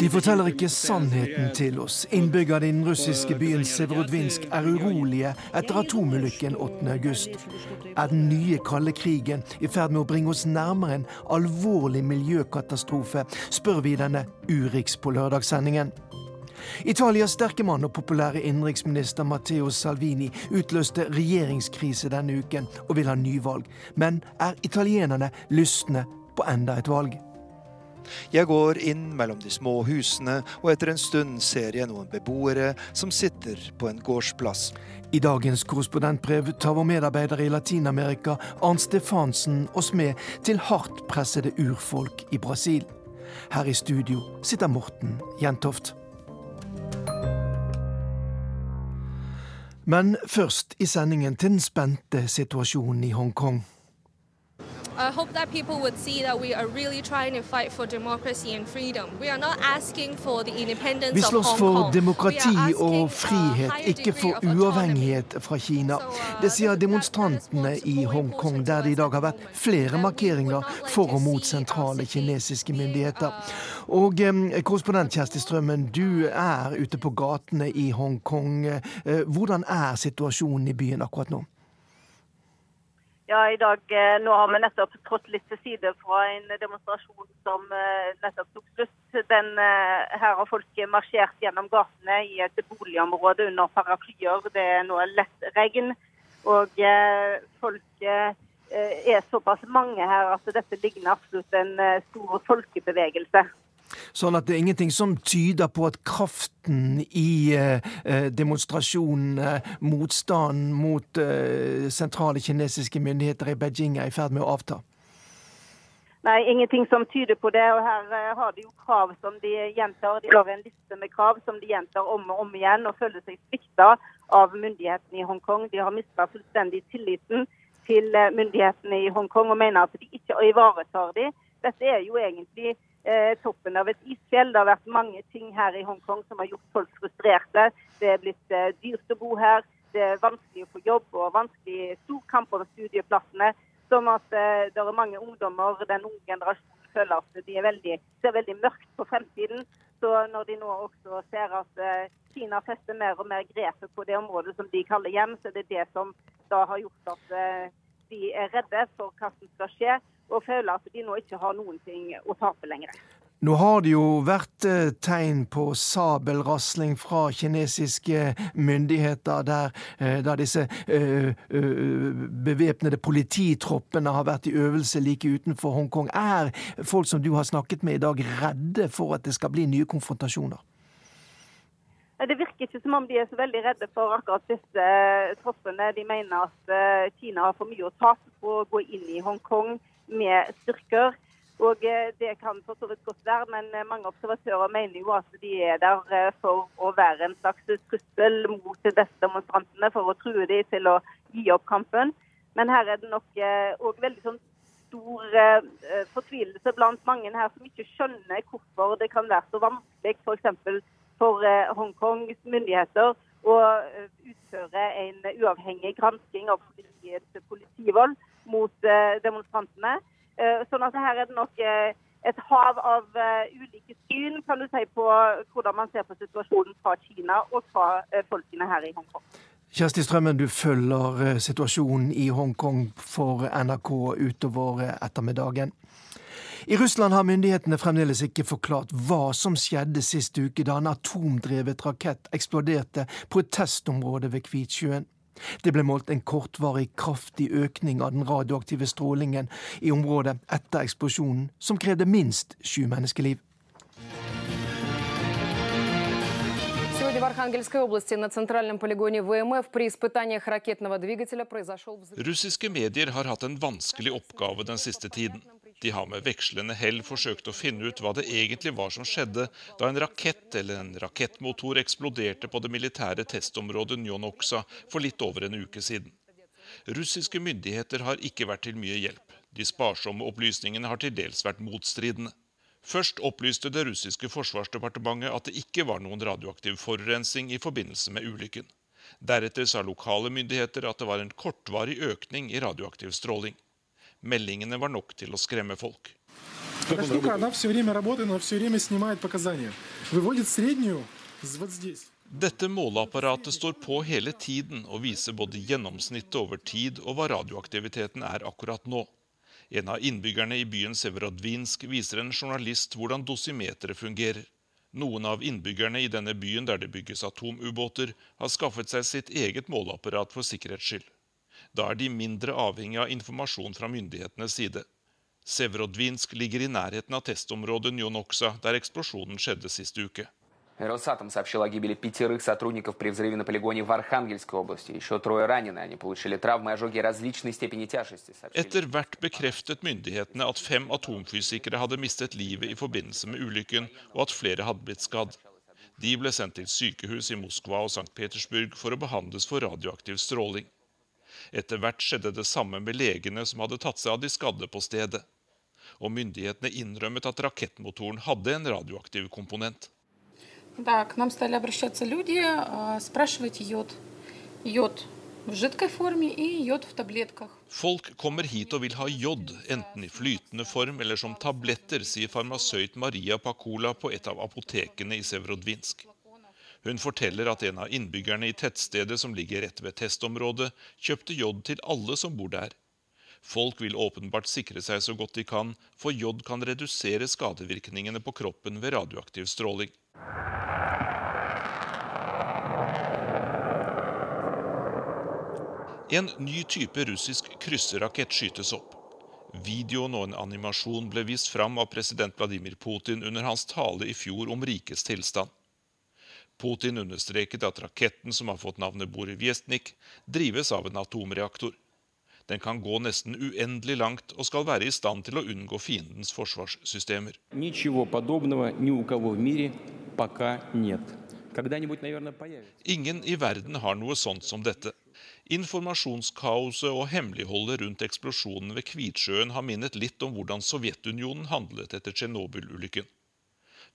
De forteller ikke sannheten til oss. Innbyggerne i den russiske byen Severodvinsk er urolige etter atomulykken 8.8. Er den nye kalde krigen i ferd med å bringe oss nærmere en alvorlig miljøkatastrofe, spør vi denne Urix på lørdagssendingen. Italias sterke mann og populære innenriksminister Matteo Salvini utløste regjeringskrise denne uken og vil ha nyvalg. Men er italienerne lystne på enda et valg? Jeg går inn mellom de små husene, og etter en stund ser jeg noen beboere som sitter på en gårdsplass. I dagens korrespondentbrev tar vår medarbeider i Latin-Amerika, Arnt Stefansen, oss med til hardt pressede urfolk i Brasil. Her i studio sitter Morten Jentoft. Men først i sendingen til den spente situasjonen i Hongkong. I hope that people would see that we are really trying to fight for democracy and freedom. We are not asking for the independence Vi slåss for demokrati og frihet, ikke for uavhengighet fra Kina. Uh, Det sier demonstrantene i Hongkong, der det i dag har vært flere markeringer would not like for og mot sentrale kinesiske myndigheter. uh, Og korrespondent Kjersti Strømmen, du er ute på gatene i Hongkong. Eh, Hvordan er situasjonen i byen akkurat nå? Ja, i dag, eh, Nå har vi nettopp trådt litt til side fra en demonstrasjon som eh, nettopp tok slutt. Den, eh, her har folk marsjert gjennom gatene i et boligområde under paraplyer. Det er nå lett regn. Og folk er såpass mange her at dette ligner absolutt en stor folkebevegelse. Sånn at det er ingenting som tyder på at kraften i eh, demonstrasjonene, demonstrasjonen, eh, motstanden mot eh, sentrale kinesiske myndigheter i Beijing er i ferd med å avta. Nei, ingenting som tyder på det. Og her eh, har de jo krav som de gjentar. De har en liste med krav som de gjentar om og om igjen, og føler seg svikta av myndighetene i Hongkong. De har mista fullstendig tilliten til eh, myndighetene i Hongkong og mener at de ikke ivaretar dem. Dette er jo egentlig eh, toppen av et isfjell. Det har vært mange ting her i Hongkong som har gjort folk frustrerte. Det er blitt eh, dyrt å bo her. Det er vanskelig å få jobb og vanskelig stor kamp om studieplassene. Som at eh, det er mange ungdommer, den unge generasjonen føler at de veldig, ser veldig mørkt på fremtiden. Så når de nå også ser at eh, Kina fester mer og mer grepet på det området som de kaller hjem, så er det det som da har gjort at eh, de er redde for hva som skal skje, og føler at de nå ikke har noen ting å tape lenger. Nå har det jo vært eh, tegn på sabelrasling fra kinesiske myndigheter, der, eh, der disse eh, eh, bevæpnede polititroppene har vært i øvelse like utenfor Hongkong. Er folk som du har snakket med i dag, redde for at det skal bli nye konfrontasjoner? Det virker ikke som om de er så veldig redde for akkurat disse eh, troppene. De mener at eh, Kina har for mye å tape på å gå inn i Hongkong med styrker. Og eh, Det kan for så vidt godt være, men eh, mange observatører mener jo at de er der eh, for å være en slags trussel mot disse demonstrantene, for å true dem til å gi opp kampen. Men her er det nok òg veldig sånn stor fortvilelse blant mange her som ikke skjønner hvorfor det kan være så vanskelig f.eks. for for Hongkongs myndigheter å utføre en uavhengig gransking av politiets politivold mot eh, demonstrantene. Eh, sånn at her er det nok eh, et hav av ulike syn kan du si, på hvordan man ser på situasjonen fra Kina og fra folkene her i Hongkong. Kjersti Strømmen, du følger situasjonen i Hongkong for NRK utover ettermiddagen. I Russland har myndighetene fremdeles ikke forklart hva som skjedde sist uke da en atomdrevet rakett eksploderte på et testområde ved Kvitsjøen. Det ble målt en kortvarig kraftig økning av den radioaktive strålingen i området etter eksplosjonen, som krevde minst sju menneskeliv. Сегодня в Архангельской области на центральном полигоне ВМФ при испытаниях ракетного двигателя произошел взрыв. Russiske medier har hatt en vanskelig oppgave den siste tiden. De har med vekslende hell forsøkt å finne ut hva det egentlig var som skjedde da en rakett eller en rakettmotor eksploderte på det militære testområdet Njonoksa for litt over en uke siden. Russiske myndigheter har ikke vært til mye hjelp. De sparsomme opplysningene har til dels vært motstridende. Først opplyste det russiske forsvarsdepartementet at det ikke var noen radioaktiv forurensning i forbindelse med ulykken. Deretter sa lokale myndigheter at det var en kortvarig økning i radioaktiv stråling. Meldingene var nok til å skremme folk. Dette måleapparatet står på hele tiden og viser både gjennomsnittet over tid og hva radioaktiviteten er akkurat nå. En av innbyggerne i byen Severodvinsk viser en journalist hvordan dosimeteret fungerer. Noen av innbyggerne i denne byen der det bygges atomubåter, har skaffet seg sitt eget måleapparat for sikkerhets skyld. Da er de mindre avhengig av informasjon fra myndighetenes side. Severodvinsk ligger i nærheten av testområdet Njonoksa, der eksplosjonen skjedde sist uke. Росатом сообщил о гибели пятерых сотрудников при взрыве на полигоне в Архангельской области. Еще трое ранены. Они получили травмы и ожоги различной степени тяжести. Etter hvert bekreftet myndighetene at fem atomfysikere hadde mistet livet i forbindelse med ulykken, og at flere hadde blitt skadd. De ble sendt til sykehus i Moskva og St. Petersburg for å behandles for radioaktiv stråling. Etter hvert skjedde det samme med legene som hadde tatt seg av de skadde på stedet. Og myndighetene innrømmet at rakettmotoren hadde en radioaktiv komponent. Да, к нам стали обращаться люди, спрашивать йод. Йод в жидкой форме и йод в таблетках. Folk kommer hit og vil ha jod, enten i flytende form eller som tabletter, sier farmasøyt Maria Pakula på et av apotekene i Severodvinsk. Hun forteller at en av innbyggerne i tettstedet som ligger rett ved testområdet, kjøpte jod til alle som bor der. Folk vil åpenbart sikre seg så godt de kan, for jod kan redusere skadevirkningene på kroppen ved radioaktiv stråling. En ny type russisk krysserrakett skytes opp. Videoen og en animasjon ble vist fram av president Vladimir Putin under hans tale i fjor om rikets tilstand. Putin understreket at raketten, som har fått navnet Borevjesnik, drives av en atomreaktor. Den kan gå nesten uendelig langt og skal være i stand til å unngå fiendens forsvarssystemer. Ingen i verden har noe sånt som dette. Informasjonskaoset og hemmeligholdet rundt eksplosjonen ved Kvitsjøen har minnet litt om hvordan Sovjetunionen handlet etter Tsjernobyl-ulykken.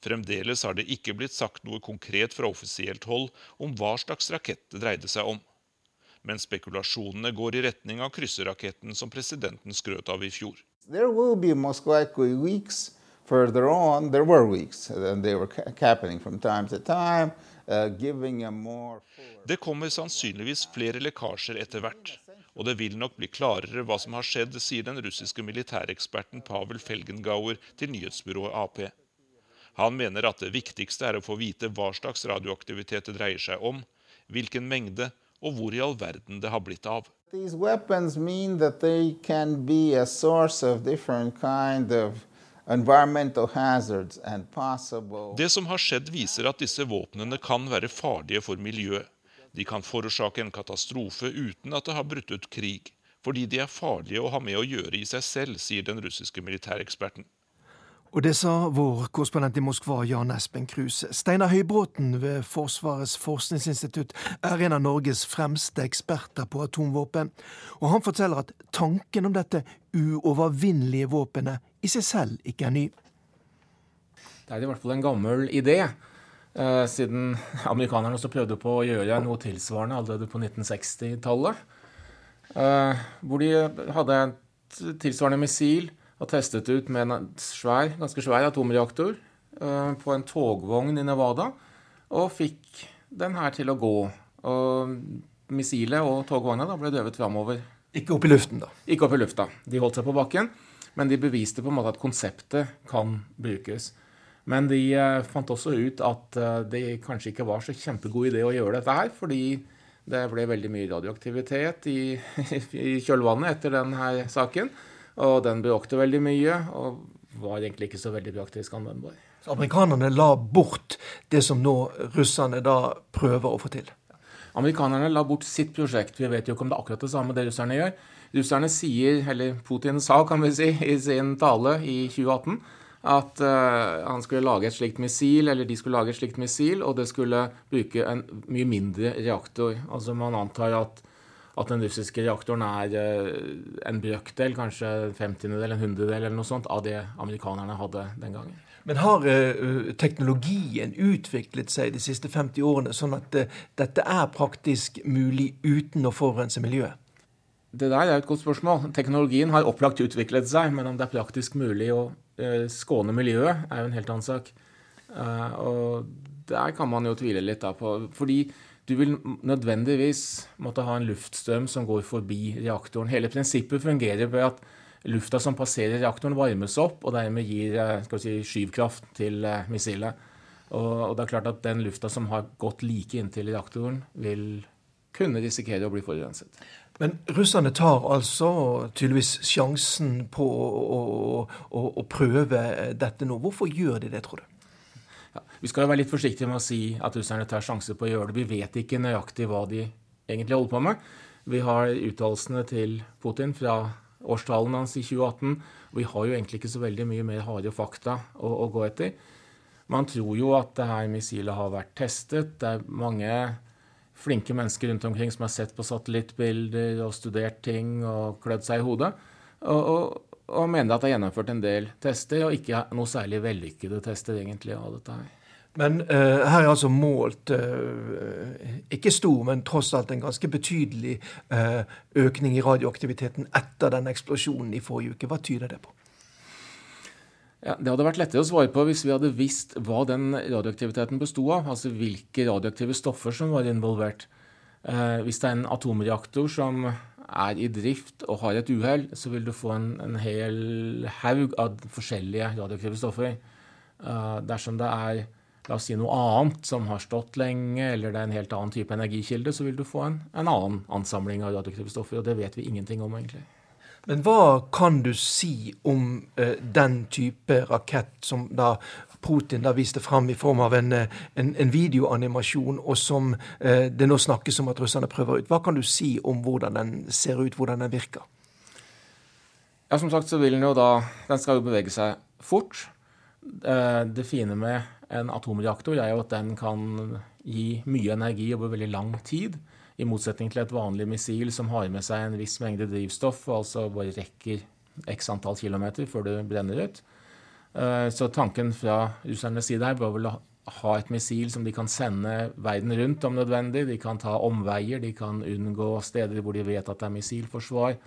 Fremdeles har det ikke blitt sagt noe konkret fra offisielt hold om hva slags rakett det dreide seg om. Men spekulasjonene går i retning av krysserraketten som presidenten skrøt av i fjor. There will be most likely weeks further on. There were weeks, and they were happening from time to time. Uh, det kommer sannsynligvis flere lekkasjer etter hvert. Og det vil nok bli klarere hva som har skjedd, sier den russiske militæreksperten Pavel Felgengauer til nyhetsbyrået Ap. Han mener at det viktigste er å få vite hva slags radioaktivitet det dreier seg om, hvilken mengde og hvor i all verden det har blitt av. These weapons mean that they can be a source of different kind of det som har skjedd, viser at disse våpnene kan være farlige for miljøet. De kan forårsake en katastrofe uten at det har brutt ut krig, fordi de er farlige å ha med å gjøre i seg selv, sier den russiske militæreksperten. Og det sa vår korrespondent i Moskva, Jan Espen Kruse. Steinar Høybråten ved Forsvarets forskningsinstitutt er en av Norges fremste eksperter på atomvåpen. Og han forteller at tanken om dette uovervinnelige våpenet i seg selv ikke er ny. Det er i hvert fall en gammel idé. Eh, siden amerikanerne også prøvde på å gjøre noe tilsvarende allerede på 1960-tallet. Eh, hvor de hadde et tilsvarende missil og testet ut med en svær, ganske svær atomreaktor uh, på en togvogn i Nevada, og fikk den her til å gå. Og missilet og togvogna ble drevet framover. Ikke opp i luften, da? Ikke opp i lufta. De holdt seg på bakken, men de beviste på en måte at konseptet kan brukes. Men de uh, fant også ut at uh, det kanskje ikke var så kjempegod idé å gjøre dette her, fordi det ble veldig mye radioaktivitet i, i kjølvannet etter denne saken. Og den bråkte veldig mye, og var egentlig ikke så veldig praktisk anvendbar. Så amerikanerne la bort det som nå russerne da prøver å få til? Amerikanerne la bort sitt prosjekt. Vi vet jo ikke om det er akkurat det samme det russerne gjør. Russerne sier, eller Putin sa, kan vi si, i sin tale i 2018 at uh, han skulle lage et slikt missil, eller de skulle lage et slikt missil, og det skulle bruke en mye mindre reaktor. Altså Man antar at at den russiske reaktoren er eh, en brøkdel, kanskje en femtiendedel, en hundredel eller noe sånt, av det amerikanerne hadde den gangen. Men har uh, teknologien utviklet seg de siste 50 årene, sånn at uh, dette er praktisk mulig uten å forurense miljøet? Det der er et godt spørsmål. Teknologien har opplagt utviklet seg, men om det er praktisk mulig å uh, skåne miljøet, er jo en helt annen sak. Uh, og der kan man jo tvile litt da på Fordi du vil nødvendigvis måtte ha en luftstrøm som går forbi reaktoren. Hele prinsippet fungerer ved at lufta som passerer reaktoren, varmes opp og dermed gir si, skyvkraft til missilet. Og, og, det er klart at den lufta som har gått like inntil reaktoren, vil kunne risikere å bli forurenset. Men russerne tar altså tydeligvis sjansen på å, å, å prøve dette nå. Hvorfor gjør de det, tror du? Ja, vi skal jo være litt forsiktige med å si at russerne tar sjanser på å gjøre det. Vi vet ikke nøyaktig hva de egentlig holder på med. Vi har uttalelsene til Putin fra årstallene hans i 2018. Og vi har jo egentlig ikke så veldig mye mer harde fakta å, å gå etter. Man tror jo at det her missilet har vært testet. Det er mange flinke mennesker rundt omkring som har sett på satellittbilder og studert ting og klødd seg i hodet. Og, og mener at det er gjennomført en del tester, og ikke noe særlig vellykkede tester egentlig av dette her. Men uh, her er altså målt uh, ikke stor, men tross alt en ganske betydelig uh, økning i radioaktiviteten etter den eksplosjonen i forrige uke. Hva tyder det på? Ja, Det hadde vært lettere å svare på hvis vi hadde visst hva den radioaktiviteten bestod av. Altså hvilke radioaktive stoffer som var involvert. Hvis det er en atomreaktor som er i drift og har et uhell, så vil du få en, en hel haug av forskjellige radioaktive stoffer. Uh, dersom det er la oss si noe annet som har stått lenge, eller det er en helt annen type energikilde, så vil du få en, en annen ansamling av radioaktive stoffer. Og det vet vi ingenting om, egentlig. Men hva kan du si om uh, den type rakett som da Putin da viste fram i form av en, eh, en, en videoanimasjon, og som eh, det nå snakkes om at russerne prøver ut. Hva kan du si om hvordan den ser ut, hvordan den virker? Ja, Som sagt så vil den jo da Den skal jo bevege seg fort. Uh, det fine med en atomreaktor er jo at den kan gi mye energi over veldig lang tid. I motsetning til et vanlig missil som har med seg en viss mengde drivstoff, og altså bare rekker x antall kilometer før det brenner ut. Eh, så tanken fra russernes side her var vel å ha et missil som de kan sende verden rundt om nødvendig. De kan ta omveier, de kan unngå steder hvor de vet at det er missilforsvar.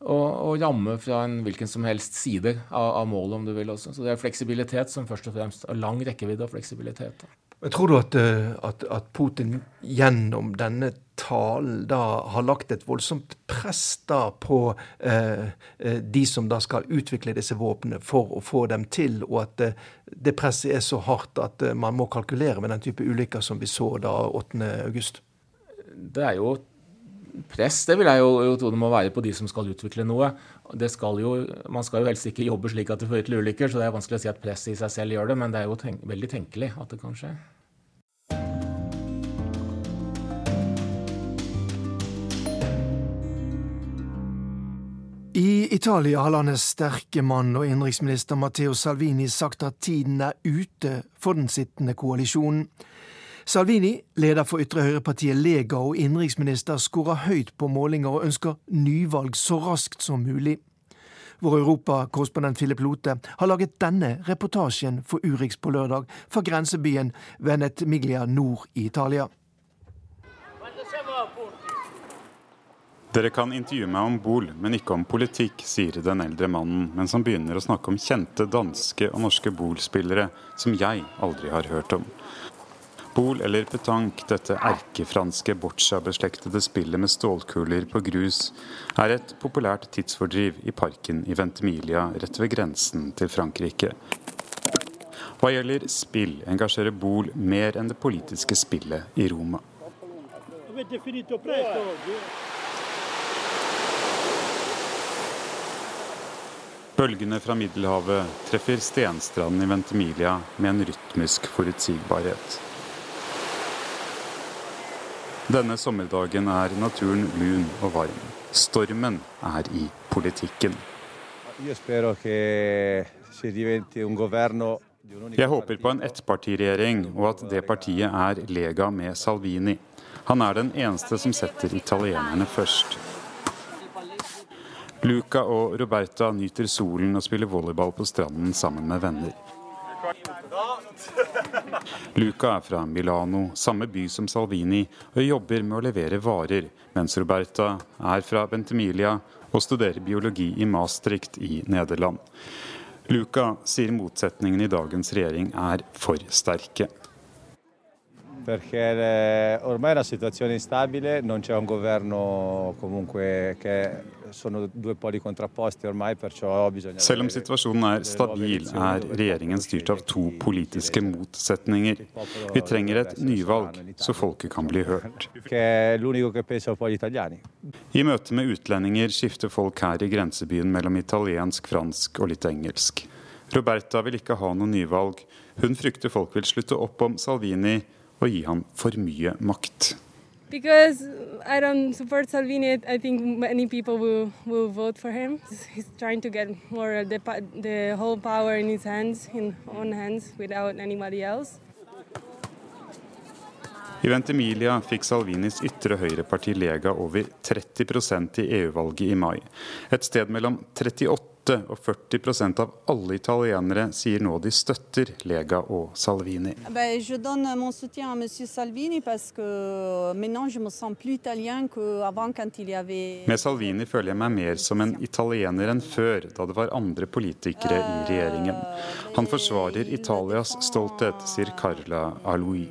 Og, og ramme fra en hvilken som helst side av, av, målet, om du vil også. Så det er fleksibilitet som først og fremst har lang rekkevidde og fleksibilitet. Men tror du at, eh, at, at, Putin gjennom denne talen da har lagt et voldsomt press da på eh, eh, de som da skal utvikle disse våpnene, for å få dem til, og at eh, det presset er så hardt at eh, man må kalkulere med den type ulykker som vi så da 8.8? Det er jo press, det vil jeg jo, jo tro det må være på de som skal utvikle noe. Skal jo, man skal jo helst ikke jobbe slik at det fører til ulykker, så det er vanskelig å si at presset i seg selv gjør det, men det er jo tenk, veldig tenkelig at det kan skje. I Italia har landets sterke mann og innenriksminister Matteo Salvini sagt at tiden er ute for den sittende koalisjonen. Salvini, leder for ytre høyrepartiet Lega og innenriksminister, skårer høyt på målinger og ønsker nyvalg så raskt som mulig. Vår europakorrespondent Philip Lote har laget denne reportasjen for Urix på lørdag fra grensebyen Venetmiglia nord i Italia. Dere kan intervjue meg om Bol, men ikke om politikk, sier den eldre mannen, mens han begynner å snakke om kjente danske og norske Bol-spillere som jeg aldri har hørt om. Bol eller petanque, dette erkefranske boccia-beslektede spillet med stålkuler på grus, er et populært tidsfordriv i parken i Ventemilia rett ved grensen til Frankrike. Hva gjelder spill, engasjerer Bol mer enn det politiske spillet i Roma. Bølgene fra Middelhavet treffer stenstranden i Ventemilia med en rytmisk forutsigbarhet. Denne sommerdagen er naturen lun og varm. Stormen er i politikken. Jeg håper på en ettpartiregjering, og at det partiet er Lega med Salvini. Han er den eneste som setter italienerne først. Luca og Roberta nyter solen og spiller volleyball på stranden sammen med venner. Luca er fra Milano, samme by som Salvini, og jobber med å levere varer, mens Roberta er fra Bentemilia og studerer biologi i Maastricht i Nederland. Luca sier motsetningene i dagens regjering er for sterke. perché ormai è una situazione instabile, non c'è un governo comunque che Selv om situasjonen er stabil, er regjeringen styrt av to politiske motsetninger. Vi trenger et nyvalg, så folket kan bli hørt. I møte med utlendinger skifter folk her i grensebyen mellom italiensk, fransk og litt engelsk. Roberta vil ikke ha noe nyvalg. Hun frykter folk vil slutte opp om Salvini og gi ham for mye makt. Because I don't support Salvini, I think many people will, will vote for him. He's trying to get more the, the whole power in his hands, in own hands, without anybody else. I Ventimiglia fikk Salvinis ytre høyreparti Lega over 30% i EU-valget i mai. Et sted mellom 38 og 40% av alle italienere sier nå de støtter Lega og Salvini. Med Salvini føler jeg meg mer som en italiener enn før, da det var andre politikere i regjeringen. Han forsvarer Italias stolthet, sier Carla Aloui.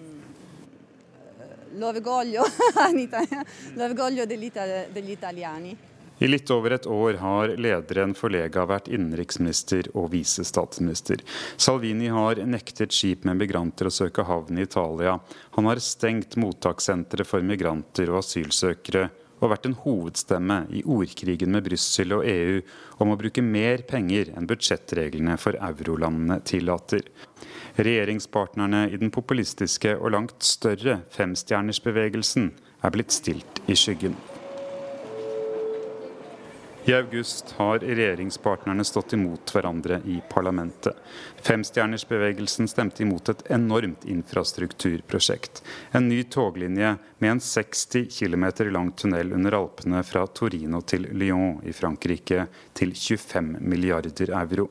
l'orgoglio, l'orgoglio degli italiani. I litt over et år har lederen for Lega vært innenriksminister og visestatsminister. Salvini har nektet skip med migranter å søke havn i Italia. Han har stengt mottakssenteret for migranter og asylsøkere og vært en hovedstemme i ordkrigen med Brussel og EU om å bruke mer penger enn budsjettreglene for eurolandene tillater. Regjeringspartnerne i den populistiske og langt større femstjernersbevegelsen er blitt stilt i skyggen. I august har regjeringspartnerne stått imot hverandre i parlamentet. Femstjernersbevegelsen stemte imot et enormt infrastrukturprosjekt. En ny toglinje med en 60 km lang tunnel under Alpene fra Torino til Lyon i Frankrike til 25 milliarder euro.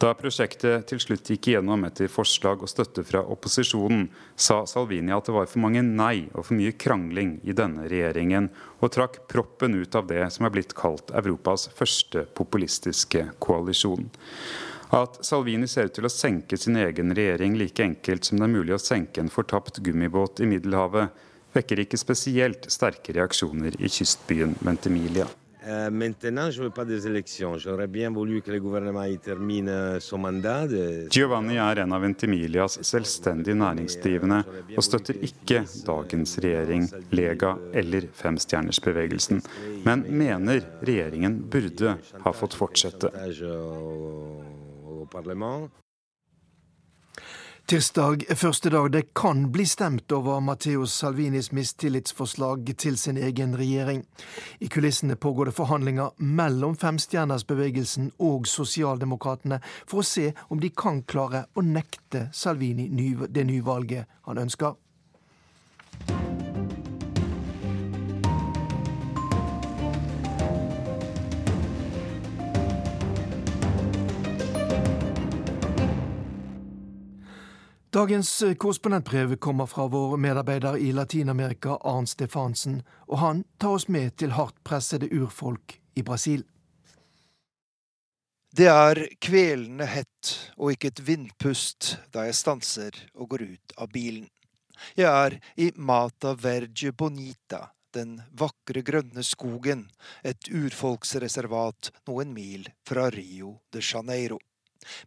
Da prosjektet til slutt gikk igjennom etter forslag og støtte fra opposisjonen, sa Salvini at det var for mange nei og for mye krangling i denne regjeringen, og trakk proppen ut av det som er blitt kalt Europas første populistiske koalisjon. At Salvini ser ut til å senke sin egen regjering like enkelt som det er mulig å senke en fortapt gummibåt i Middelhavet, vekker ikke spesielt sterke reaksjoner i kystbyen. Euh, termine son mandat. Giovanni er en av Ventimilias selvstendig næringsdrivende og støtter ikke dagens regjering, Lega eller Femstjernersbevegelsen, men mener regjeringen burde ha fått fortsette. Tirsdag er første dag det kan bli stemt over Matteo Salvinis mistillitsforslag til sin egen regjering. I kulissene pågår det forhandlinger mellom femstjernersbevegelsen og sosialdemokratene for å se om de kan klare å nekte Salvini det nyvalget han ønsker. Dagens eh, korrespondentbrev kommer fra vår medarbeider i Latin-Amerika, Arnt Stefansen, og han tar oss med til hardt pressede urfolk i Brasil. Det er kvelende hett og ikke et vindpust da jeg stanser og går ut av bilen. Jeg er i Mata Verge Bonita, den vakre grønne skogen, et urfolksreservat noen mil fra Rio de Janeiro.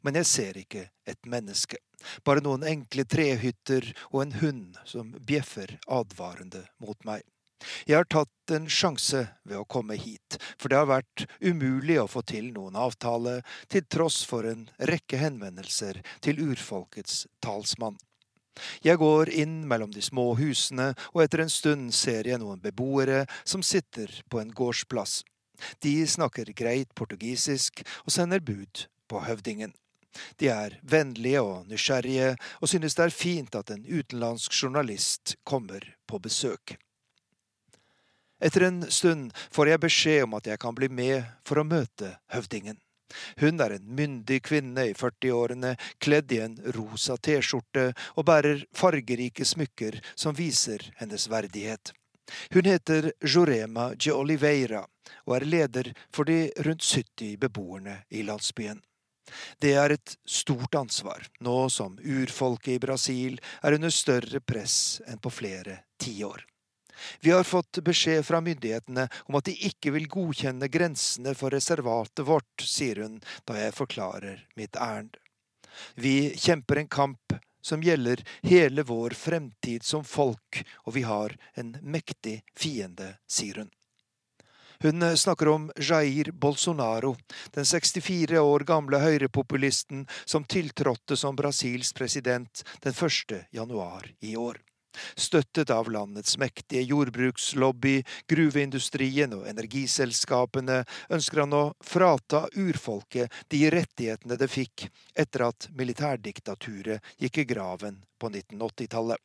Men jeg ser ikke et menneske. Bare noen enkle trehytter og en hund som bjeffer advarende mot meg. Jeg har tatt en sjanse ved å komme hit, for det har vært umulig å få til noen avtale, til tross for en rekke henvendelser til urfolkets talsmann. Jeg går inn mellom de små husene, og etter en stund ser jeg noen beboere som sitter på en gårdsplass. De snakker greit portugisisk og sender bud på høvdingen. De er vennlige og nysgjerrige, og synes det er fint at en utenlandsk journalist kommer på besøk. Etter en stund får jeg beskjed om at jeg kan bli med for å møte høvdingen. Hun er en myndig kvinne i 40-årene, kledd i en rosa T-skjorte og bærer fargerike smykker som viser hennes verdighet. Hun heter Jorema de Oliveira og er leder for de rundt 70 beboerne i landsbyen. Det er et stort ansvar, nå som urfolket i Brasil er under større press enn på flere tiår. Vi har fått beskjed fra myndighetene om at de ikke vil godkjenne grensene for reservatet vårt, sier hun da jeg forklarer mitt ærend. Vi kjemper en kamp som gjelder hele vår fremtid som folk, og vi har en mektig fiende, sier hun. Hun snakker om Jair Bolsonaro, den 64 år gamle høyrepopulisten som tiltrådte som Brasils president den 1. januar i år. Støttet av landets mektige jordbrukslobby, gruveindustrien og energiselskapene ønsker han å frata urfolket de rettighetene det fikk etter at militærdiktaturet gikk i graven på 1980-tallet.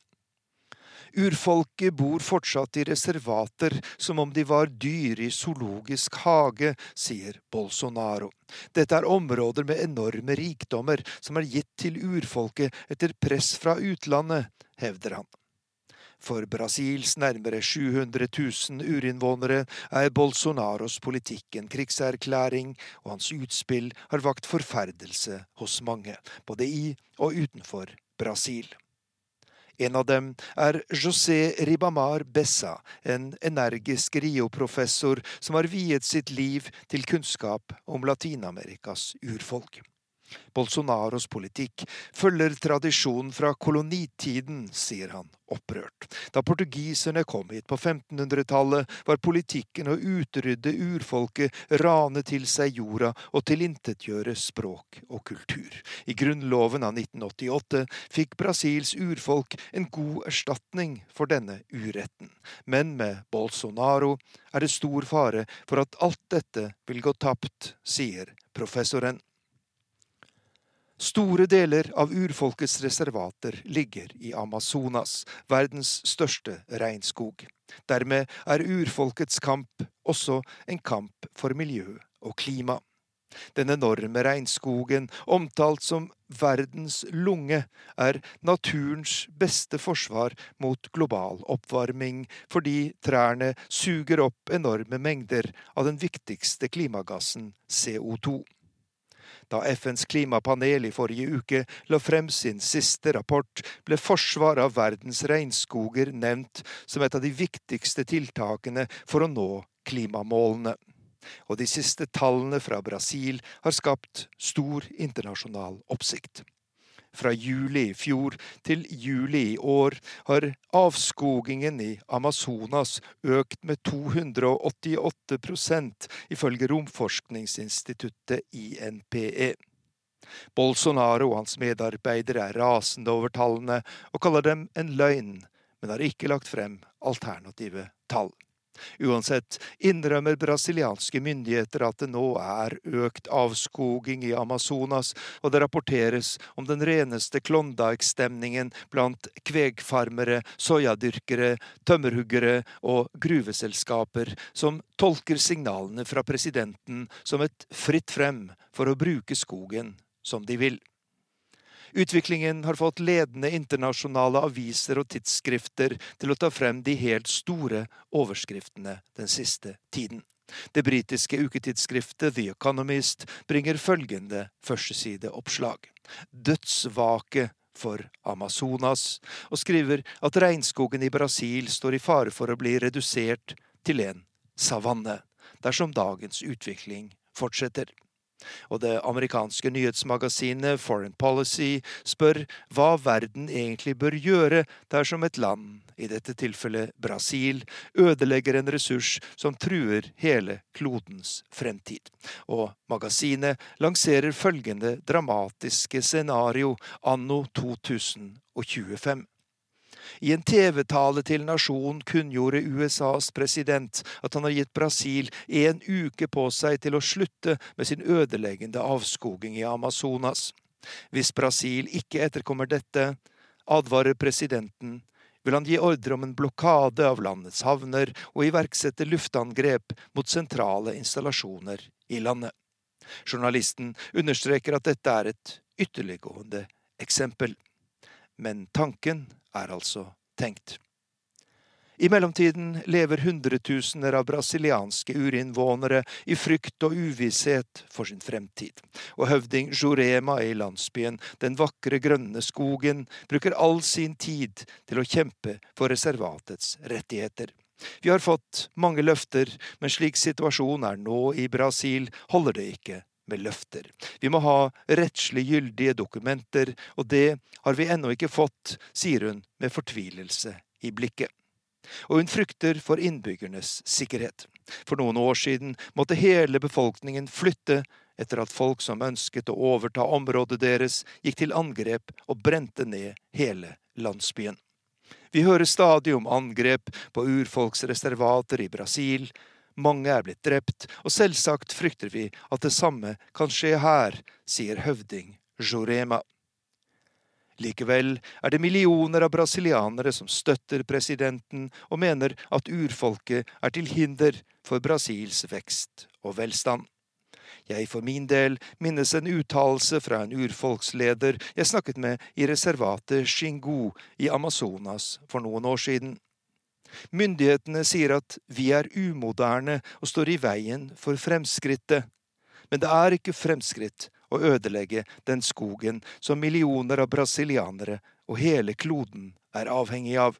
Urfolket bor fortsatt i reservater som om de var dyr i zoologisk hage, sier Bolsonaro. Dette er områder med enorme rikdommer som er gitt til urfolket etter press fra utlandet, hevder han. For Brasils nærmere 700 000 urinnvånere er Bolsonaros politikk en krigserklæring, og hans utspill har vakt forferdelse hos mange, både i og utenfor Brasil. En av dem er José Ribamar Bessa, en energisk Rio-professor som har viet sitt liv til kunnskap om Latin-Amerikas urfolk. Bolsonaros politikk følger tradisjonen fra kolonitiden, sier han opprørt. Da portugiserne kom hit på 1500-tallet, var politikken å utrydde urfolket, rane til seg jorda og tilintetgjøre språk og kultur. I grunnloven av 1988 fikk Brasils urfolk en god erstatning for denne uretten. Men med Bolsonaro er det stor fare for at alt dette vil gå tapt, sier professoren. Store deler av urfolkets reservater ligger i Amazonas, verdens største regnskog. Dermed er urfolkets kamp også en kamp for miljø og klima. Den enorme regnskogen, omtalt som verdens lunge, er naturens beste forsvar mot global oppvarming, fordi trærne suger opp enorme mengder av den viktigste klimagassen, CO2. Da FNs klimapanel i forrige uke la frem sin siste rapport, ble forsvar av verdens regnskoger nevnt som et av de viktigste tiltakene for å nå klimamålene. Og de siste tallene fra Brasil har skapt stor internasjonal oppsikt. Fra juli i fjor til juli i år har avskogingen i Amazonas økt med 288% ifølge romforskningsinstituttet INPE. Bolsonaro og hans medarbeidere er rasende over tallene og kaller dem en løgn, men har ikke lagt frem alternative tall. Uansett innrømmer brasilianske myndigheter at det nå er økt avskoging i Amazonas, og det rapporteres om den reneste Klondyke-stemningen blant kvegfarmere, soyadyrkere, tømmerhuggere og gruveselskaper, som tolker signalene fra presidenten som et fritt frem for å bruke skogen som de vil. Utviklingen har fått ledende internasjonale aviser og tidsskrifter til å ta frem de helt store overskriftene den siste tiden. Det britiske uketidsskriftet The Economist bringer følgende førstesideoppslag. Dødsvake for Amazonas, og skriver at regnskogen i Brasil står i fare for å bli redusert til en savanne dersom dagens utvikling fortsetter. Og det amerikanske nyhetsmagasinet Foreign Policy spør hva verden egentlig bør gjøre dersom et land, i dette tilfellet Brasil, ødelegger en ressurs som truer hele klodens fremtid. Og magasinet lanserer følgende dramatiske scenario anno 2025. I en TV-tale til nasjonen kunngjorde USAs president at han har gitt Brasil en uke på seg til å slutte med sin ødeleggende avskoging i Amazonas. Hvis Brasil ikke etterkommer dette, advarer presidenten, vil han gi ordre om en blokade av landets havner og iverksette luftangrep mot sentrale installasjoner i landet. Journalisten understreker at dette er et ytterliggående eksempel. Men tanken er altså tenkt. I mellomtiden lever hundretusener av brasilianske urinnvånere i frykt og uvisshet for sin fremtid, og høvding Jurema i landsbyen Den vakre grønne skogen bruker all sin tid til å kjempe for reservatets rettigheter. Vi har fått mange løfter, men slik situasjonen er nå i Brasil, holder det ikke med løfter. Vi må ha rettslig gyldige dokumenter, og det har vi ennå ikke fått, sier hun med fortvilelse i blikket. Og hun frykter for innbyggernes sikkerhet. For noen år siden måtte hele befolkningen flytte etter at folk som ønsket å overta området deres, gikk til angrep og brente ned hele landsbyen. Vi hører stadig om angrep på urfolksreservater i Brasil, mange er blitt drept, og selvsagt frykter vi at det samme kan skje her, sier høvding Jorema. Likevel er det millioner av brasilianere som støtter presidenten og mener at urfolket er til hinder for Brasils vekst og velstand. Jeg for min del minnes en uttalelse fra en urfolksleder jeg snakket med i reservatet Xingu i Amazonas for noen år siden. Myndighetene sier at vi er umoderne og står i veien for fremskrittet. Men det er ikke fremskritt å ødelegge den skogen som millioner av brasilianere og hele kloden er avhengig av.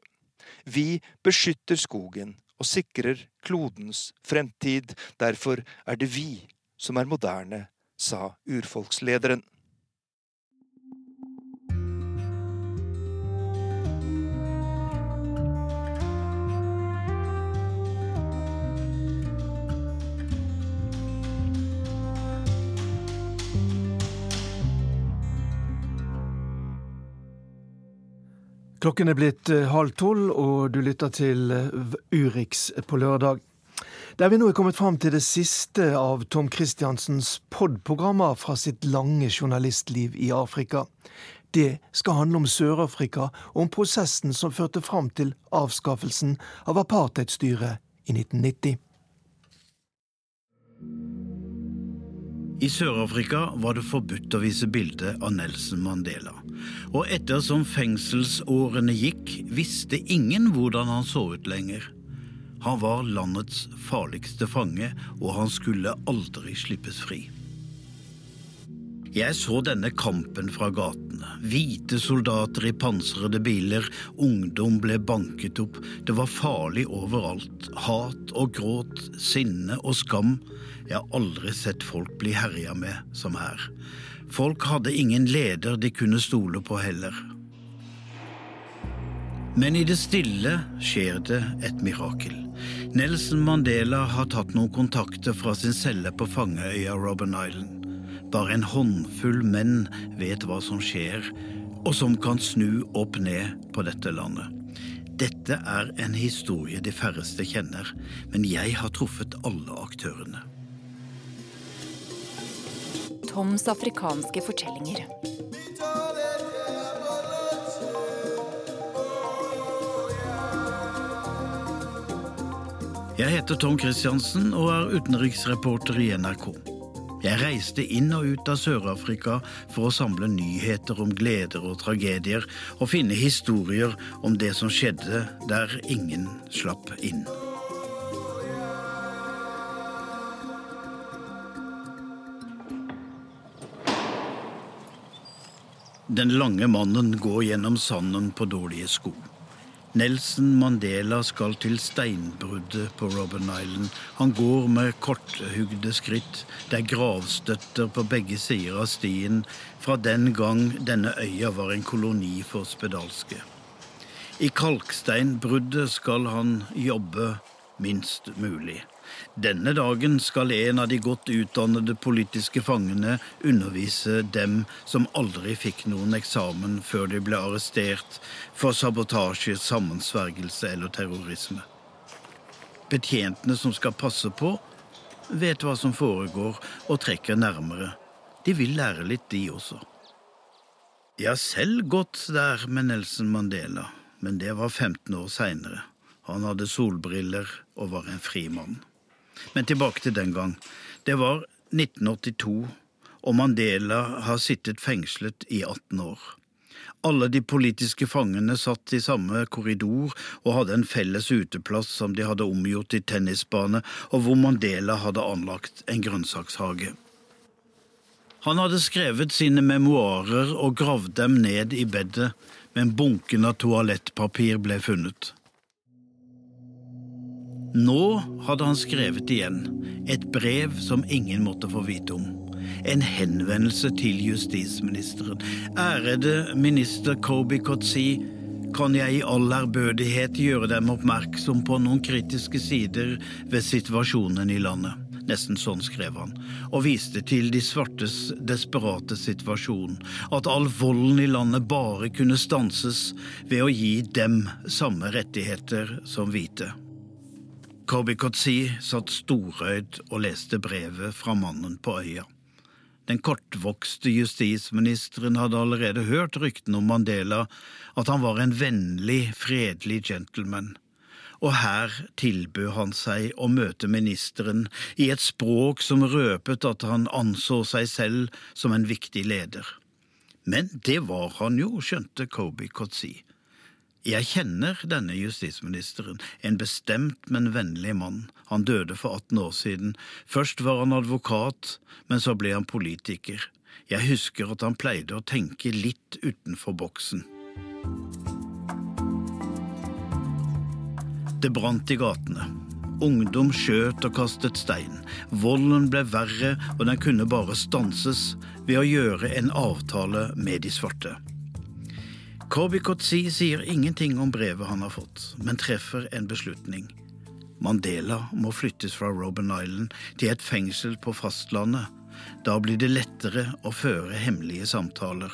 Vi beskytter skogen og sikrer klodens fremtid. Derfor er det vi som er moderne, sa urfolkslederen. Klokken er blitt eh, halv tolv, og du lytter til eh, Urix på lørdag. Der vi nå er kommet fram til det siste av Tom Christiansens pod-programmer fra sitt lange journalistliv i Afrika. Det skal handle om Sør-Afrika og om prosessen som førte fram til avskaffelsen av apartheidstyret i 1990. I Sør-Afrika var det forbudt å vise bilde av Nelson Mandela. Og ettersom fengselsårene gikk, visste ingen hvordan han så ut lenger. Han var landets farligste fange, og han skulle aldri slippes fri. Jeg så denne kampen fra gatene. Hvite soldater i pansrede biler, ungdom ble banket opp. Det var farlig overalt. Hat og gråt, sinne og skam. Jeg har aldri sett folk bli herja med som her. Folk hadde ingen leder de kunne stole på heller. Men i det stille skjer det et mirakel. Nelson Mandela har tatt noen kontakter fra sin celle på fangeøya Robben Island. Bare en håndfull menn vet hva som skjer, og som kan snu opp ned på dette landet. Dette er en historie de færreste kjenner, men jeg har truffet alle aktørene. Toms afrikanske fortellinger. Jeg heter Tom Christiansen og er utenriksreporter i NRK. Jeg reiste inn og ut av Sør-Afrika for å samle nyheter om gleder og tragedier, og finne historier om det som skjedde der ingen slapp inn. Den lange mannen går gjennom sanden på dårlige sko. Nelson Mandela skal til steinbruddet på Robben Island. Han går med korthugde skritt. Det er gravstøtter på begge sider av stien fra den gang denne øya var en koloni for spedalske. I kalksteinbruddet skal han jobbe minst mulig. Denne dagen skal en av de godt utdannede politiske fangene undervise dem som aldri fikk noen eksamen før de ble arrestert for sabotasje, sammensvergelse eller terrorisme. Betjentene som skal passe på, vet hva som foregår og trekker nærmere. De vil lære litt, de også. Jeg har selv gått der med Nelson Mandela, men det var 15 år seinere. Han hadde solbriller og var en fri mann. Men tilbake til den gang. Det var 1982, og Mandela har sittet fengslet i 18 år. Alle de politiske fangene satt i samme korridor og hadde en felles uteplass som de hadde omgjort til tennisbane, og hvor Mandela hadde anlagt en grønnsakshage. Han hadde skrevet sine memoarer og gravd dem ned i bedet, men bunken av toalettpapir ble funnet. Nå hadde han skrevet igjen, et brev som ingen måtte få vite om en henvendelse til justisministeren. Ærede minister Kobi Kotsi, kan jeg i all ærbødighet gjøre dem oppmerksom på noen kritiske sider ved situasjonen i landet. Nesten sånn skrev han, og viste til de svartes desperate situasjon, at all volden i landet bare kunne stanses ved å gi dem samme rettigheter som hvite. Kobi Kotsi satt storøyd og leste brevet fra mannen på øya. Den kortvokste justisministeren hadde allerede hørt ryktene om Mandela, at han var en vennlig, fredelig gentleman. Og her tilbød han seg å møte ministeren i et språk som røpet at han anså seg selv som en viktig leder. Men det var han jo, skjønte Kobi Kotsi. Jeg kjenner denne justisministeren, en bestemt, men vennlig mann. Han døde for 18 år siden. Først var han advokat, men så ble han politiker. Jeg husker at han pleide å tenke litt utenfor boksen. Det brant i gatene. Ungdom skjøt og kastet stein. Volden ble verre, og den kunne bare stanses ved å gjøre en avtale med de svarte. Kobi Kotsi sier ingenting om brevet han har fått, men treffer en beslutning. Mandela må flyttes fra Robben Island til et fengsel på fastlandet. Da blir det lettere å føre hemmelige samtaler.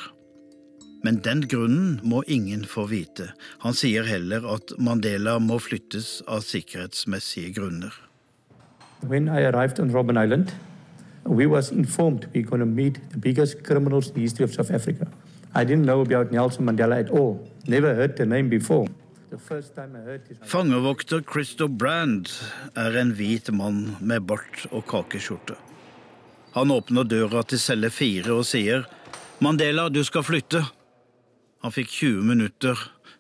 Men den grunnen må ingen få vite. Han sier heller at Mandela må flyttes av sikkerhetsmessige grunner. When I arrived on Robben Island, we was informed we're going to meet the biggest criminals in the history of South Africa. I didn't know about Nelson Mandela at all. Never heard the name before. Fangevokter Christo Brand er en hvit mann med bart og kakeskjorte. Han åpner døra til celle fire og sier, 'Mandela, du skal flytte'. Han fikk 20 minutter.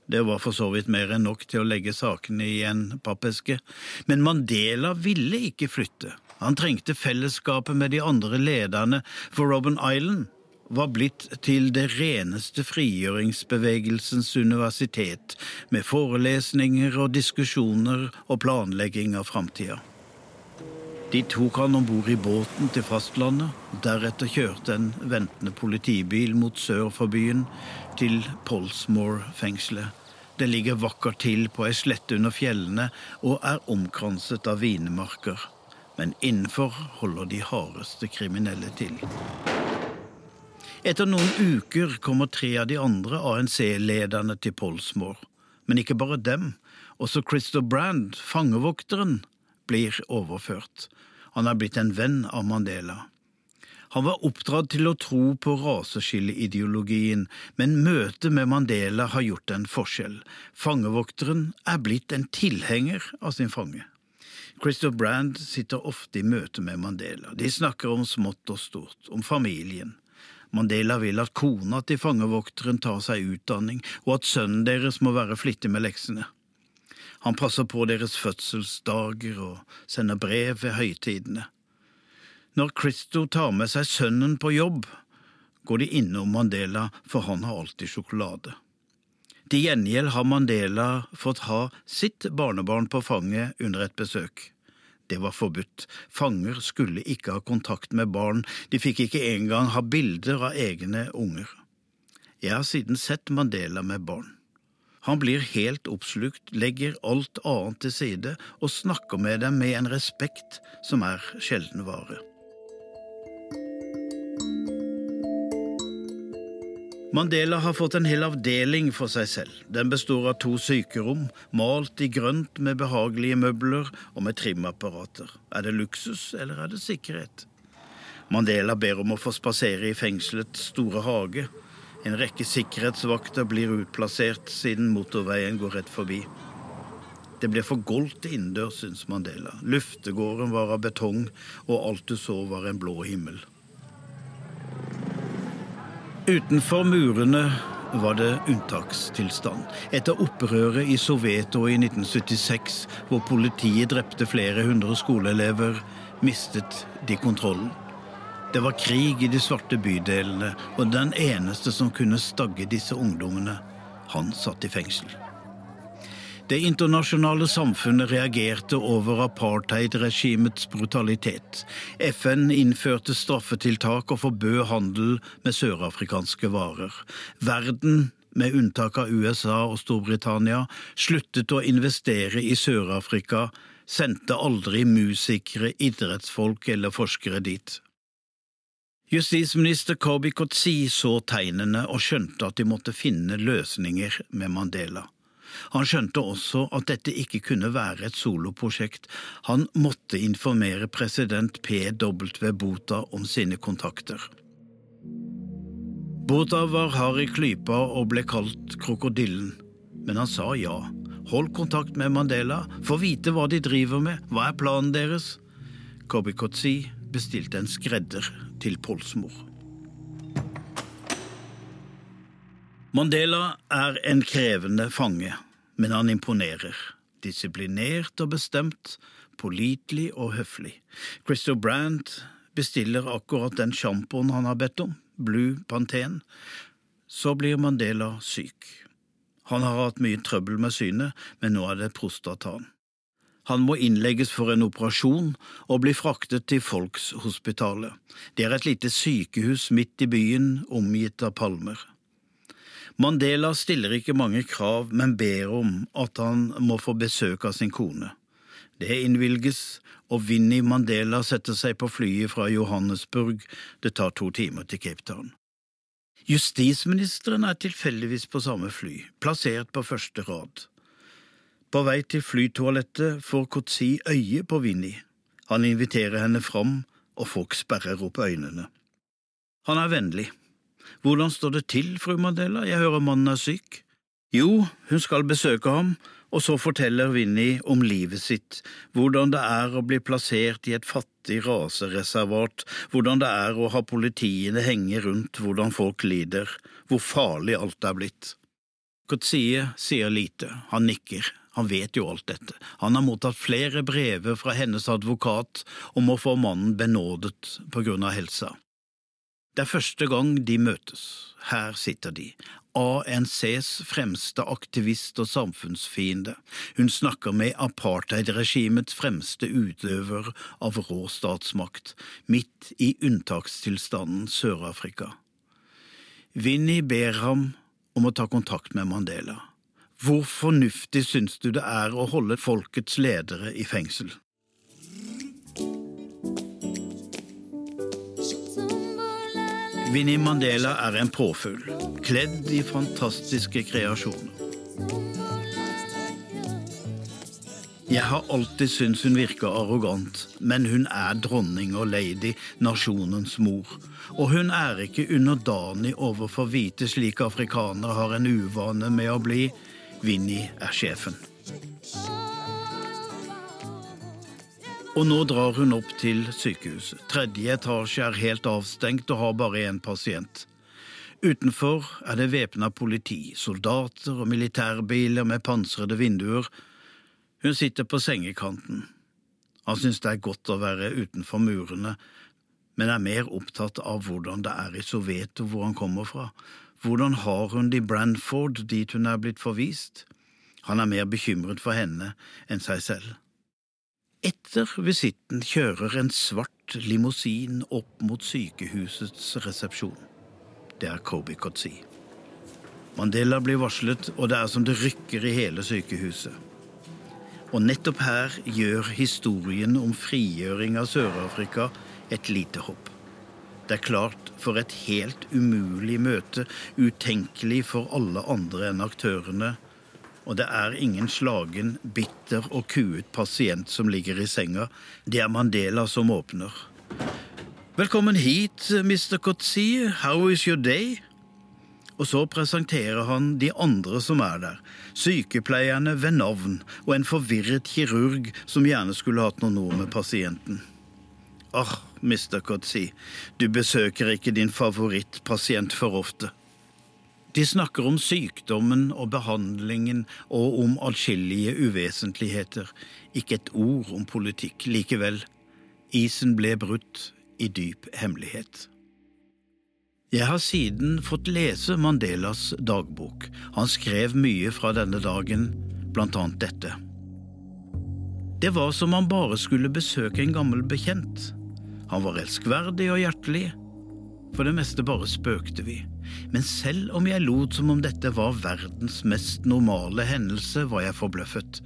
Det var for så vidt mer enn nok til å legge sakene i en pappeske. Men Mandela ville ikke flytte. Han trengte fellesskapet med de andre lederne for Robben Island var blitt til det reneste frigjøringsbevegelsens universitet, med forelesninger og diskusjoner og planlegging av framtida. De tok han om bord i båten til fastlandet. Deretter kjørte en ventende politibil mot sør for byen, til Polsmore-fengselet. Det ligger vakkert til på ei slette under fjellene og er omkranset av vinemarker. Men innenfor holder de hardeste kriminelle til. Etter noen uker kommer tre av de andre ANC-lederne til Polsmore. Men ikke bare dem. Også Christo Brand, fangevokteren, blir overført. Han er blitt en venn av Mandela. Han var oppdratt til å tro på raseskilleideologien, men møtet med Mandela har gjort en forskjell. Fangevokteren er blitt en tilhenger av sin fange. Christo Brand sitter ofte i møte med Mandela. De snakker om smått og stort, om familien. Mandela vil at kona til fangevokteren tar seg utdanning, og at sønnen deres må være flittig med leksene. Han passer på deres fødselsdager og sender brev ved høytidene. Når Christo tar med seg sønnen på jobb, går de innom Mandela, for han har alltid sjokolade. Til gjengjeld har Mandela fått ha sitt barnebarn på fanget under et besøk. Det var forbudt. Fanger skulle ikke ha kontakt med barn, de fikk ikke engang ha bilder av egne unger. Jeg har siden sett Mandela med barn. Han blir helt oppslukt, legger alt annet til side og snakker med dem med en respekt som er sjelden vare. Mandela har fått en hel avdeling for seg selv. Den består av to sykerom, malt i grønt med behagelige møbler og med trimapparater. Er det luksus, eller er det sikkerhet? Mandela ber om å få spasere i fengselets store hage. En rekke sikkerhetsvakter blir utplassert siden motorveien går rett forbi. Det ble for goldt innendørs, syns Mandela. Luftegården var av betong, og alt du så var en blå himmel. Utenfor murene var det unntakstilstand. Etter opprøret i Soveto i 1976, hvor politiet drepte flere hundre skoleelever, mistet de kontrollen. Det var krig i de svarte bydelene, og den eneste som kunne stagge disse ungdommene, han satt i fengsel. Det internasjonale samfunnet reagerte over apartheidregimets brutalitet. FN innførte straffetiltak og forbød handel med sørafrikanske varer. Verden med unntak av USA og Storbritannia, sluttet å investere i Sør-Afrika, sendte aldri musikere, idrettsfolk eller forskere dit. Justisminister Kobi Kotsi så tegnene og skjønte at de måtte finne løsninger med Mandela. Han skjønte også at dette ikke kunne være et soloprosjekt. Han måtte informere president P.W. Bota om sine kontakter. Bota var hard i klypa og ble kalt Krokodillen, men han sa ja. Hold kontakt med Mandela, få vite hva de driver med, hva er planen deres? Kobikotsi bestilte en skredder til Polsmor. Mandela er en krevende fange men han imponerer. Disiplinert og bestemt, pålitelig og høflig. Christo Brandt bestiller akkurat den sjampoen han har bedt om, Blue Pantene. Så blir Mandela syk. Han har hatt mye trøbbel med synet, men nå er det prostataen. Han må innlegges for en operasjon og bli fraktet til Folkshospitalet. Det er et lite sykehus midt i byen, omgitt av palmer. Mandela stiller ikke mange krav, men ber om at han må få besøk av sin kone. Det innvilges, og Vinni Mandela setter seg på flyet fra Johannesburg. Det tar to timer til Cape Town. Justisministeren er tilfeldigvis på samme fly, plassert på første rad. På vei til flytoalettet får Kotsi øye på Vinni. Han inviterer henne fram, og folk sperrer opp øynene. Han er vennlig. Hvordan står det til, fru Mandela, jeg hører mannen er syk? Jo, hun skal besøke ham, og så forteller Vinni om livet sitt, hvordan det er å bli plassert i et fattig rasereservat, hvordan det er å ha politiene henge rundt hvordan folk lider, hvor farlig alt er blitt. Kotsie sier lite, han nikker, han vet jo alt dette, han har mottatt flere brever fra hennes advokat om å få mannen benådet på grunn av helsa. Det er første gang de møtes. Her sitter de, ANCs fremste aktivist og samfunnsfiende. Hun snakker med apartheidregimets fremste utøver av rå statsmakt, midt i unntakstilstanden Sør-Afrika. Vinni ber ham om å ta kontakt med Mandela. Hvor fornuftig syns du det er å holde folkets ledere i fengsel? Vinni Mandela er en påfugl, kledd i fantastiske kreasjoner. Jeg har alltid syntes hun virker arrogant, men hun er dronning og lady, nasjonens mor. Og hun er ikke underdanig overfor hvite slik afrikanere har en uvane med å bli. Vinni er sjefen. Og nå drar hun opp til sykehuset. Tredje etasje er helt avstengt og har bare én pasient. Utenfor er det væpna politi, soldater og militærbiler med pansrede vinduer. Hun sitter på sengekanten. Han syns det er godt å være utenfor murene, men er mer opptatt av hvordan det er i Soweto, hvor han kommer fra. Hvordan har hun det i Branford, dit hun er blitt forvist? Han er mer bekymret for henne enn seg selv. Etter visitten kjører en svart limousin opp mot sykehusets resepsjon. Det er Kobi Kotsi. Mandela blir varslet, og det er som det rykker i hele sykehuset. Og nettopp her gjør historien om frigjøring av Sør-Afrika et lite hopp. Det er klart for et helt umulig møte, utenkelig for alle andre enn aktørene, og det er ingen slagen, bitter og kuet pasient som ligger i senga. Det er Mandela som åpner. Velkommen hit, Mr. Kotsi. How is your day? Og så presenterer han de andre som er der, sykepleierne ved navn og en forvirret kirurg som gjerne skulle hatt noen ord med pasienten. Ah, Mr. Kotsi, du besøker ikke din favorittpasient for ofte. De snakker om sykdommen og behandlingen og om atskillige uvesentligheter. Ikke et ord om politikk likevel. Isen ble brutt i dyp hemmelighet. Jeg har siden fått lese Mandelas dagbok. Han skrev mye fra denne dagen, blant annet dette. Det var som han bare skulle besøke en gammel bekjent. Han var elskverdig og hjertelig. For det meste bare spøkte vi. Men selv om jeg lot som om dette var verdens mest normale hendelse, var jeg forbløffet.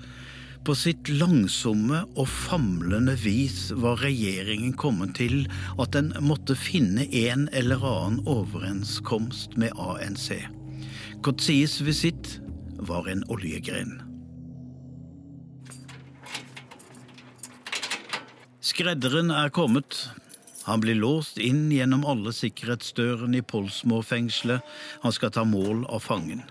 På sitt langsomme og famlende vis var regjeringen kommet til at den måtte finne en eller annen overenskomst med ANC. Kotsies visitt var en oljegren. Skredderen er kommet. Han blir låst inn gjennom alle sikkerhetsdørene i Polsmoor-fengselet. Han skal ta mål av fangen.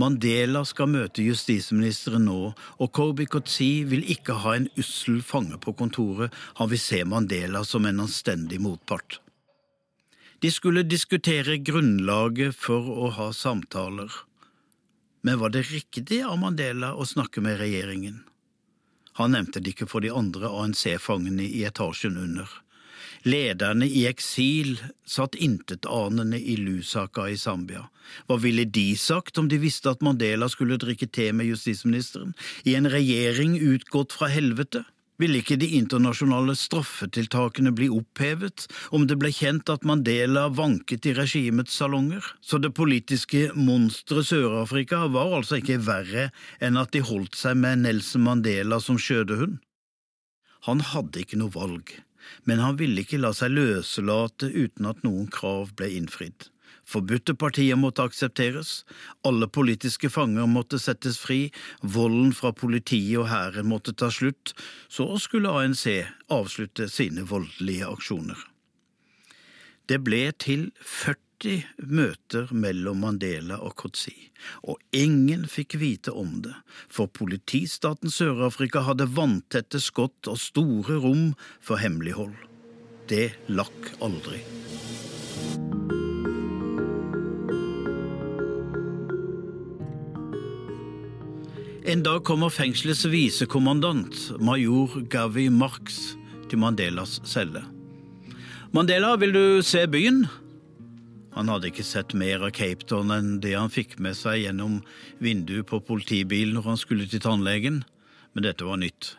Mandela skal møte justisministeren nå, og Kobi Kotsi vil ikke ha en ussel fange på kontoret, han vil se Mandela som en anstendig motpart. De skulle diskutere grunnlaget for å ha samtaler. Men var det riktig av Mandela å snakke med regjeringen? Han nevnte det ikke for de andre ANC-fangene i etasjen under. Lederne i eksil satt intetanende i Lusaka i Zambia. Hva ville de sagt om de visste at Mandela skulle drikke te med justisministeren, i en regjering utgått fra helvete? Ville ikke de internasjonale straffetiltakene bli opphevet om det ble kjent at Mandela vanket i regimets salonger? Så det politiske monsteret Sør-Afrika var altså ikke verre enn at de holdt seg med Nelson Mandela som skjødehund? Han hadde ikke noe valg men han ville ikke la seg løslate uten at noen krav ble innfridd. Forbudte partier måtte aksepteres, alle politiske fanger måtte settes fri, volden fra politiet og hæren måtte ta slutt, så skulle ANC avslutte sine voldelige aksjoner. Det ble til 40 40 møter mellom Mandela og Kotsi, og ingen fikk vite om det, for politistaten Sør-Afrika hadde vanntette skott og store rom for hemmelighold. Det lakk aldri. En dag kommer fengselets visekommandant, major Gavi Marx, til Mandelas celle. Mandela, vil du se byen? Han hadde ikke sett mer av Cape Town enn det han fikk med seg gjennom vinduet på politibilen når han skulle til tannlegen, men dette var nytt.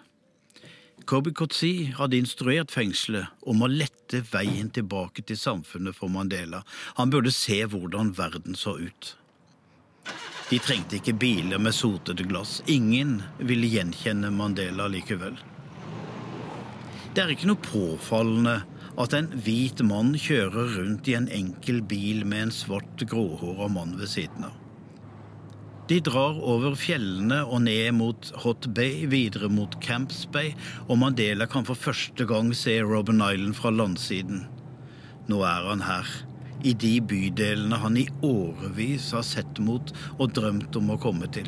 Kobi Kotsi hadde instruert fengselet om å lette veien tilbake til samfunnet for Mandela. Han burde se hvordan verden så ut. De trengte ikke biler med sotede glass. Ingen ville gjenkjenne Mandela likevel. Det er ikke noe påfallende at en hvit mann kjører rundt i en enkel bil med en svart, gråhåra mann ved siden av. De drar over fjellene og ned mot Hot Bay, videre mot Camps Bay, og Mandela kan for første gang se Robben Island fra landsiden. Nå er han her, i de bydelene han i årevis har sett mot og drømt om å komme til.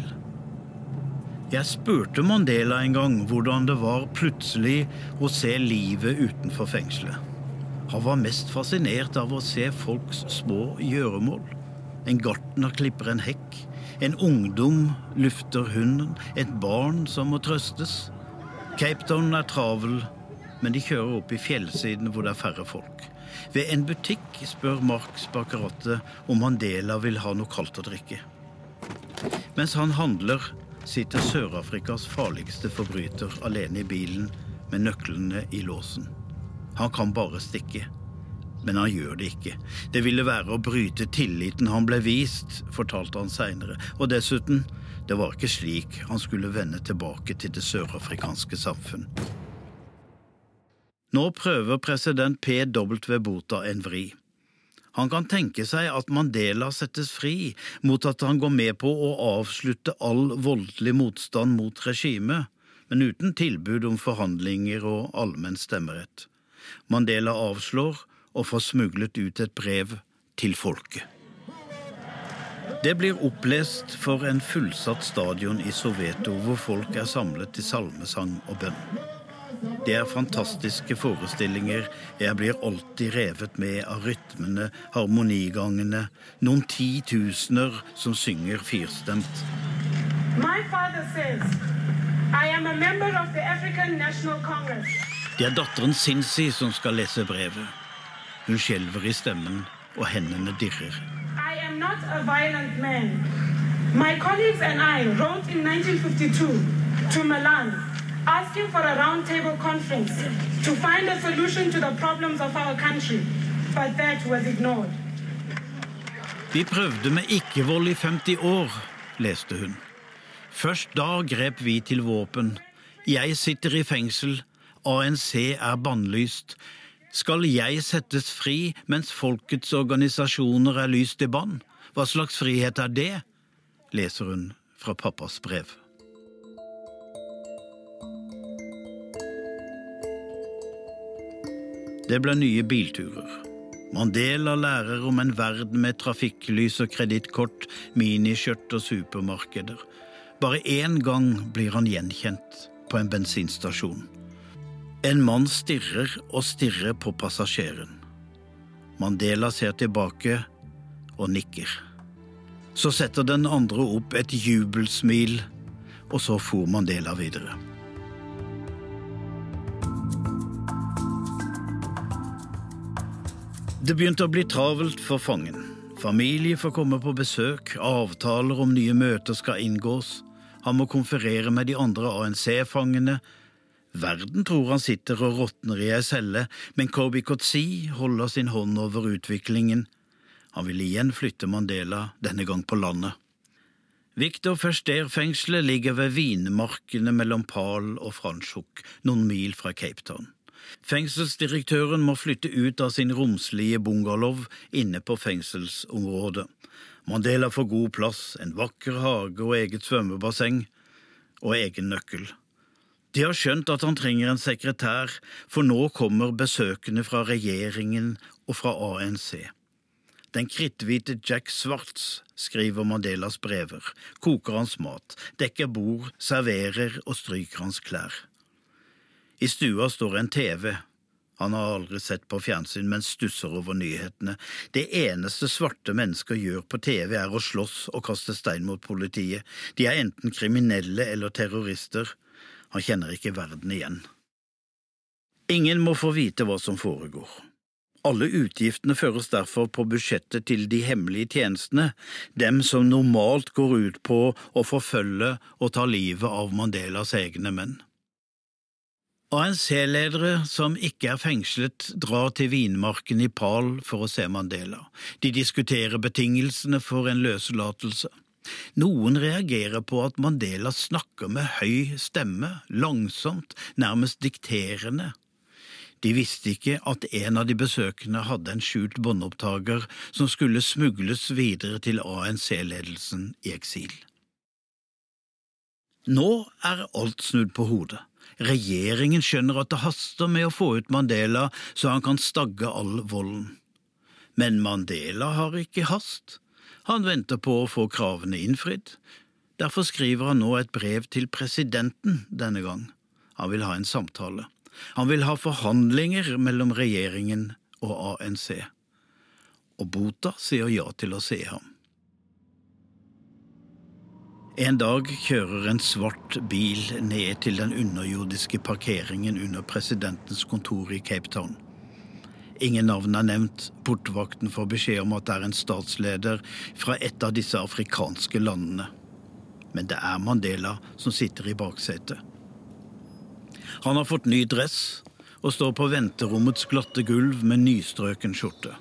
Jeg spurte Mandela en gang hvordan det var plutselig å se livet utenfor fengselet. Han var mest fascinert av å se folks små gjøremål. En gartner klipper en hekk. En ungdom lufter hunden. Et barn som må trøstes. Cape Town er travel, men de kjører opp i fjellsiden hvor det er færre folk. Ved en butikk spør Marks bak om Mandela vil ha noe kaldt å drikke. Mens han handler, sitter Sør-Afrikas farligste forbryter alene i bilen med nøklene i låsen. Han kan bare stikke. Men han gjør det ikke. Det ville være å bryte tilliten han ble vist, fortalte han seinere. Og dessuten, det var ikke slik han skulle vende tilbake til det sørafrikanske samfunn. Nå prøver president P.W. Bota en vri. Han kan tenke seg at Mandela settes fri mot at han går med på å avslutte all voldelig motstand mot regimet, men uten tilbud om forhandlinger og allmenn stemmerett. Mandela avslår og får smuglet ut et brev til folket. Det blir opplest for en fullsatt stadion i Soveto, hvor folk er samlet til salmesang og bønn. Det er fantastiske forestillinger. Jeg blir alltid revet med av rytmene, harmonigangene, noen titusener som synger firstemt. My father says, I am a member of the African National Congress. Det er datteren Sinsi som skal lese brevet. Hun skjelver i stemmen, og hendene dirrer. I am not a violent man. My colleagues and I wrote in 1952 to Milan asking for a roundtable conference to find a solution to the problems of our country, but that was ignored. Vi prøvde med ikke-vold i 50 år, leste hun. Først da grep vi til våpen. Jeg sitter i fengsel, ANC er bannlyst. Skal jeg settes fri mens folkets organisasjoner er lyst i bann? Hva slags frihet er det? leser hun fra pappas brev. Det ble nye bilturer. Mandela lærer om en verden med trafikklys og kredittkort, miniskjørt og supermarkeder. Bare én gang blir han gjenkjent på en bensinstasjon. En mann stirrer og stirrer på passasjeren. Mandela ser tilbake og nikker. Så setter den andre opp et jubelsmil, og så for Mandela videre. Det begynte å bli travelt for fangen. Familie får komme på besøk, avtaler om nye møter skal inngås. Han må konferere med de andre ANC-fangene. Verden tror han sitter og råtner i ei celle, men Kobi Kotsi holder sin hånd over utviklingen. Han vil igjen flytte Mandela, denne gang på landet. Victor Verster-fengselet ligger ved vinmarkene mellom Pal og Franschhoek, noen mil fra Cape Town. Fengselsdirektøren må flytte ut av sin romslige bungalow inne på fengselsområdet. Mandela får god plass, en vakker hage og eget svømmebasseng, og egen nøkkel. De har skjønt at han trenger en sekretær, for nå kommer besøkende fra regjeringen og fra ANC. Den kritthvite Jack Swartz skriver Mandelas brever, koker hans mat, dekker bord, serverer og stryker hans klær. I stua står en TV. Han har aldri sett på fjernsyn, men stusser over nyhetene. Det eneste svarte mennesker gjør på TV, er å slåss og kaste stein mot politiet. De er enten kriminelle eller terrorister. Han kjenner ikke verden igjen. Ingen må få vite hva som foregår. Alle utgiftene føres derfor på budsjettet til de hemmelige tjenestene, dem som normalt går ut på å forfølge og ta livet av Mandelas egne menn. ANC-ledere som ikke er fengslet, drar til vinmarken i Pal for å se Mandela. De diskuterer betingelsene for en løslatelse. Noen reagerer på at Mandela snakker med høy stemme, langsomt, nærmest dikterende. De visste ikke at en av de besøkende hadde en skjult båndopptaker som skulle smugles videre til ANC-ledelsen i eksil. Nå er alt snudd på hodet. Regjeringen skjønner at det haster med å få ut Mandela så han kan stagge all volden. Men Mandela har ikke hast. Han venter på å få kravene innfridd. Derfor skriver han nå et brev til presidenten denne gang. Han vil ha en samtale. Han vil ha forhandlinger mellom regjeringen og ANC. Og Bota sier ja til å se ham. En dag kjører en svart bil ned til den underjordiske parkeringen under presidentens kontor i Cape Town. Ingen navn er nevnt. Portvakten får beskjed om at det er en statsleder fra et av disse afrikanske landene. Men det er Mandela som sitter i baksetet. Han har fått ny dress og står på venterommets glatte gulv med nystrøken skjorte.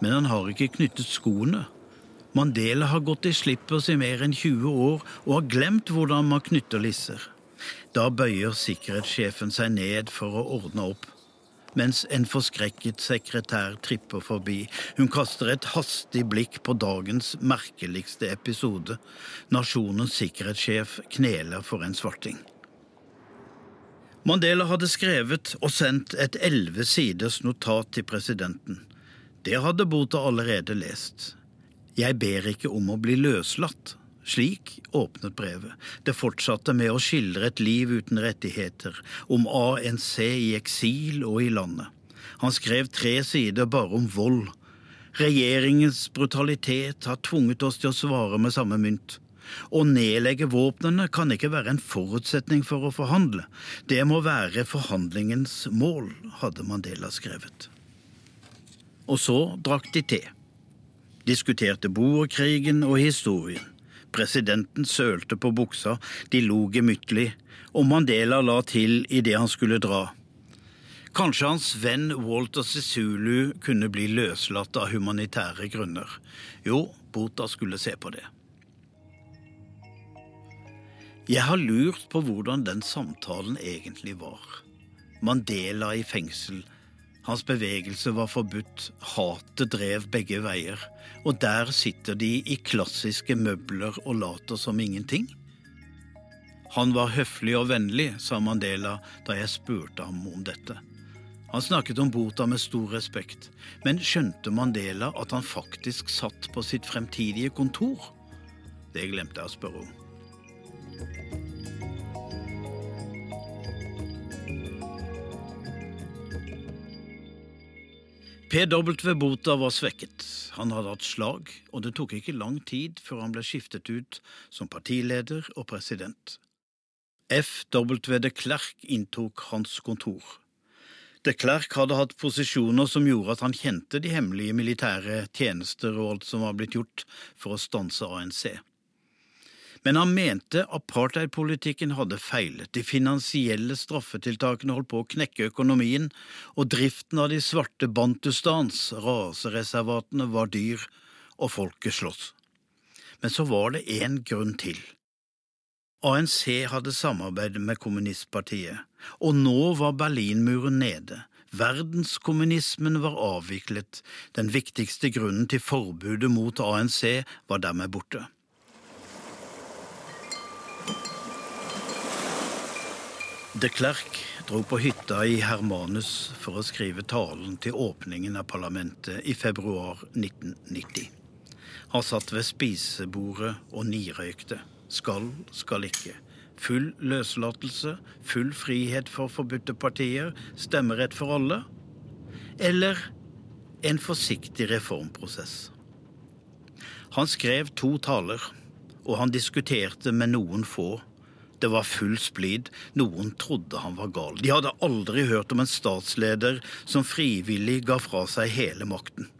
Men han har ikke knyttet skoene. Mandela har gått i slippers i mer enn 20 år og har glemt hvordan man knytter lisser. Da bøyer sikkerhetssjefen seg ned for å ordne opp, mens en forskrekket sekretær tripper forbi. Hun kaster et hastig blikk på dagens merkeligste episode. Nasjonens sikkerhetssjef kneler for en svarting. Mandela hadde skrevet og sendt et elleve siders notat til presidenten. Det hadde Bota allerede lest. Jeg ber ikke om å bli løslatt, Slik åpnet brevet. Det fortsatte med å skildre et liv uten rettigheter, om ANC i eksil og i landet. Han skrev tre sider bare om vold. Regjeringens brutalitet har tvunget oss til å svare med samme mynt. Å nedlegge våpnene kan ikke være en forutsetning for å forhandle. Det må være forhandlingens mål, hadde Mandela skrevet. Og så drakk de te. Diskuterte boerkrigen og historien. Presidenten sølte på buksa, de lo gemyttlig, og Mandela la til idet han skulle dra. Kanskje hans venn Walter Sisulu kunne bli løslatt av humanitære grunner. Jo, Bota skulle se på det. Jeg har lurt på hvordan den samtalen egentlig var. Mandela i fengsel. Hans bevegelse var forbudt, hatet drev begge veier, og der sitter de i klassiske møbler og later som ingenting. Han var høflig og vennlig, sa Mandela da jeg spurte ham om dette. Han snakket om Bota med stor respekt, men skjønte Mandela at han faktisk satt på sitt fremtidige kontor? Det glemte jeg å spørre om. PW Bota var svekket. Han hadde hatt slag, og det tok ikke lang tid før han ble skiftet ut som partileder og president. FW de Klerk inntok hans kontor. De Klerk hadde hatt posisjoner som gjorde at han kjente de hemmelige militære tjenester og alt som var blitt gjort for å stanse ANC. Men han mente apartheidpolitikken hadde feilet, de finansielle straffetiltakene holdt på å knekke økonomien, og driften av de svarte bantustans, rasereservatene, var dyr, og folket sloss. Men så var det én grunn til. ANC hadde samarbeidet med kommunistpartiet, og nå var Berlinmuren nede. Verdenskommunismen var avviklet, den viktigste grunnen til forbudet mot ANC var dermed borte. De Klerk dro på hytta i Hermanus for å skrive talen til åpningen av parlamentet i februar 1990. Han satt ved spisebordet og nirøykte. Skal, skal ikke. Full løslatelse, full frihet for forbudte partier, stemmerett for alle. Eller en forsiktig reformprosess. Han skrev to taler, og han diskuterte med noen få det var full splid. Noen trodde han var gal. De hadde aldri hørt om en statsleder som frivillig ga fra seg hele makten.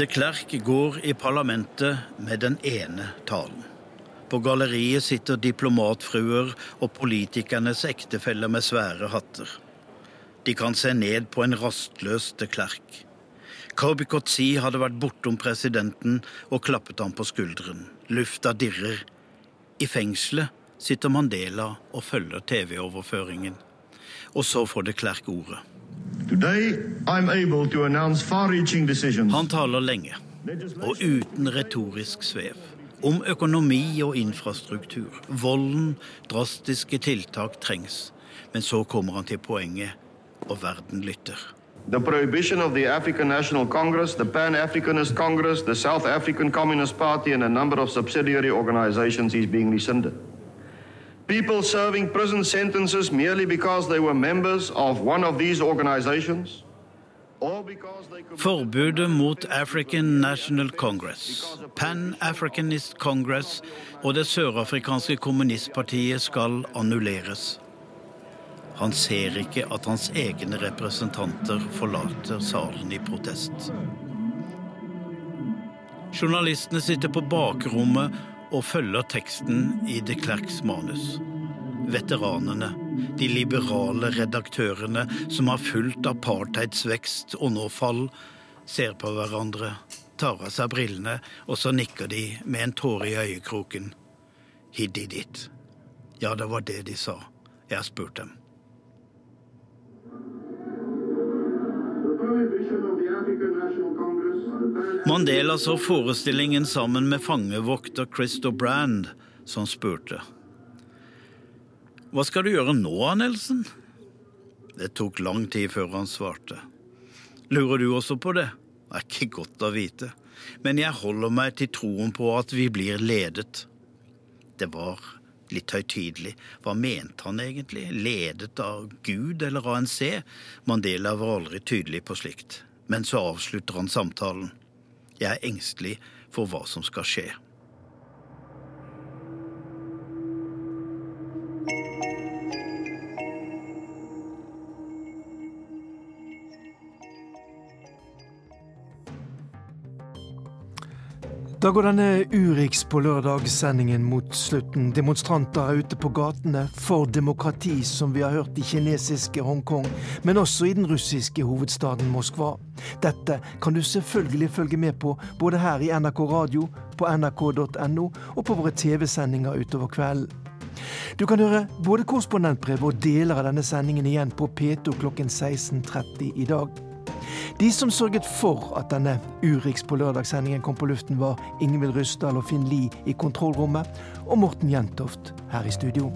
De Klerk går i parlamentet med den ene talen. På galleriet sitter diplomatfruer og politikernes ektefeller med svære hatter. De kan se ned på en rastløs de Klerk. Kobi Kotsi hadde vært bortom presidenten og klappet ham på skulderen. Lufta dirrer. I fengselet sitter Mandela og følger TV-overføringen. Og så får de Klerk ordet. Han taler lenge, og uten retorisk svev. Om økonomi og infrastruktur. Volden, drastiske tiltak trengs. Men så kommer han til poenget, og verden lytter. The prohibition of the African National Congress, the Pan Africanist Congress, the South African Communist Party, and a number of subsidiary organizations is being rescinded. People serving prison sentences merely because they were members of one of these organizations. Forbudet mot African National Congress, Pan-Africanist Congress og det sørafrikanske kommunistpartiet skal annulleres. Han ser ikke at hans egne representanter forlater salen i protest. Journalistene sitter på bakrommet og følger teksten i de Klerks manus. Veteranene, de liberale redaktørene som har fulgt apartheids vekst og nå fall, ser på hverandre, tar av seg brillene, og så nikker de med en tåre i øyekroken. He did it. Ja, det var det de sa. Jeg har spurt dem. Mandela så forestillingen sammen med fangevokter Christo Brand, som spurte. Hva skal du gjøre nå, Nelson? Det tok lang tid før han svarte. Lurer du også på det? er ikke godt å vite, men jeg holder meg til troen på at vi blir ledet. Det var litt høytidelig. Hva mente han egentlig? Ledet av Gud eller ANC? Mandela var aldri tydelig på slikt. Men så avslutter han samtalen. Jeg er engstelig for hva som skal skje. Da går denne Urix på lørdag-sendingen mot slutten. Demonstranter er ute på gatene for demokrati, som vi har hørt i kinesiske Hongkong, men også i den russiske hovedstaden Moskva. Dette kan du selvfølgelig følge med på både her i NRK Radio, på nrk.no og på våre TV-sendinger utover kvelden. Du kan høre både korrespondentbrev og deler av denne sendingen igjen på P2 klokken 16.30 i dag. De som sørget for at denne Urix på lørdagssendingen kom på luften, var Ingvild Ryssdal og Finn Lie i kontrollrommet, og Morten Jentoft her i studio.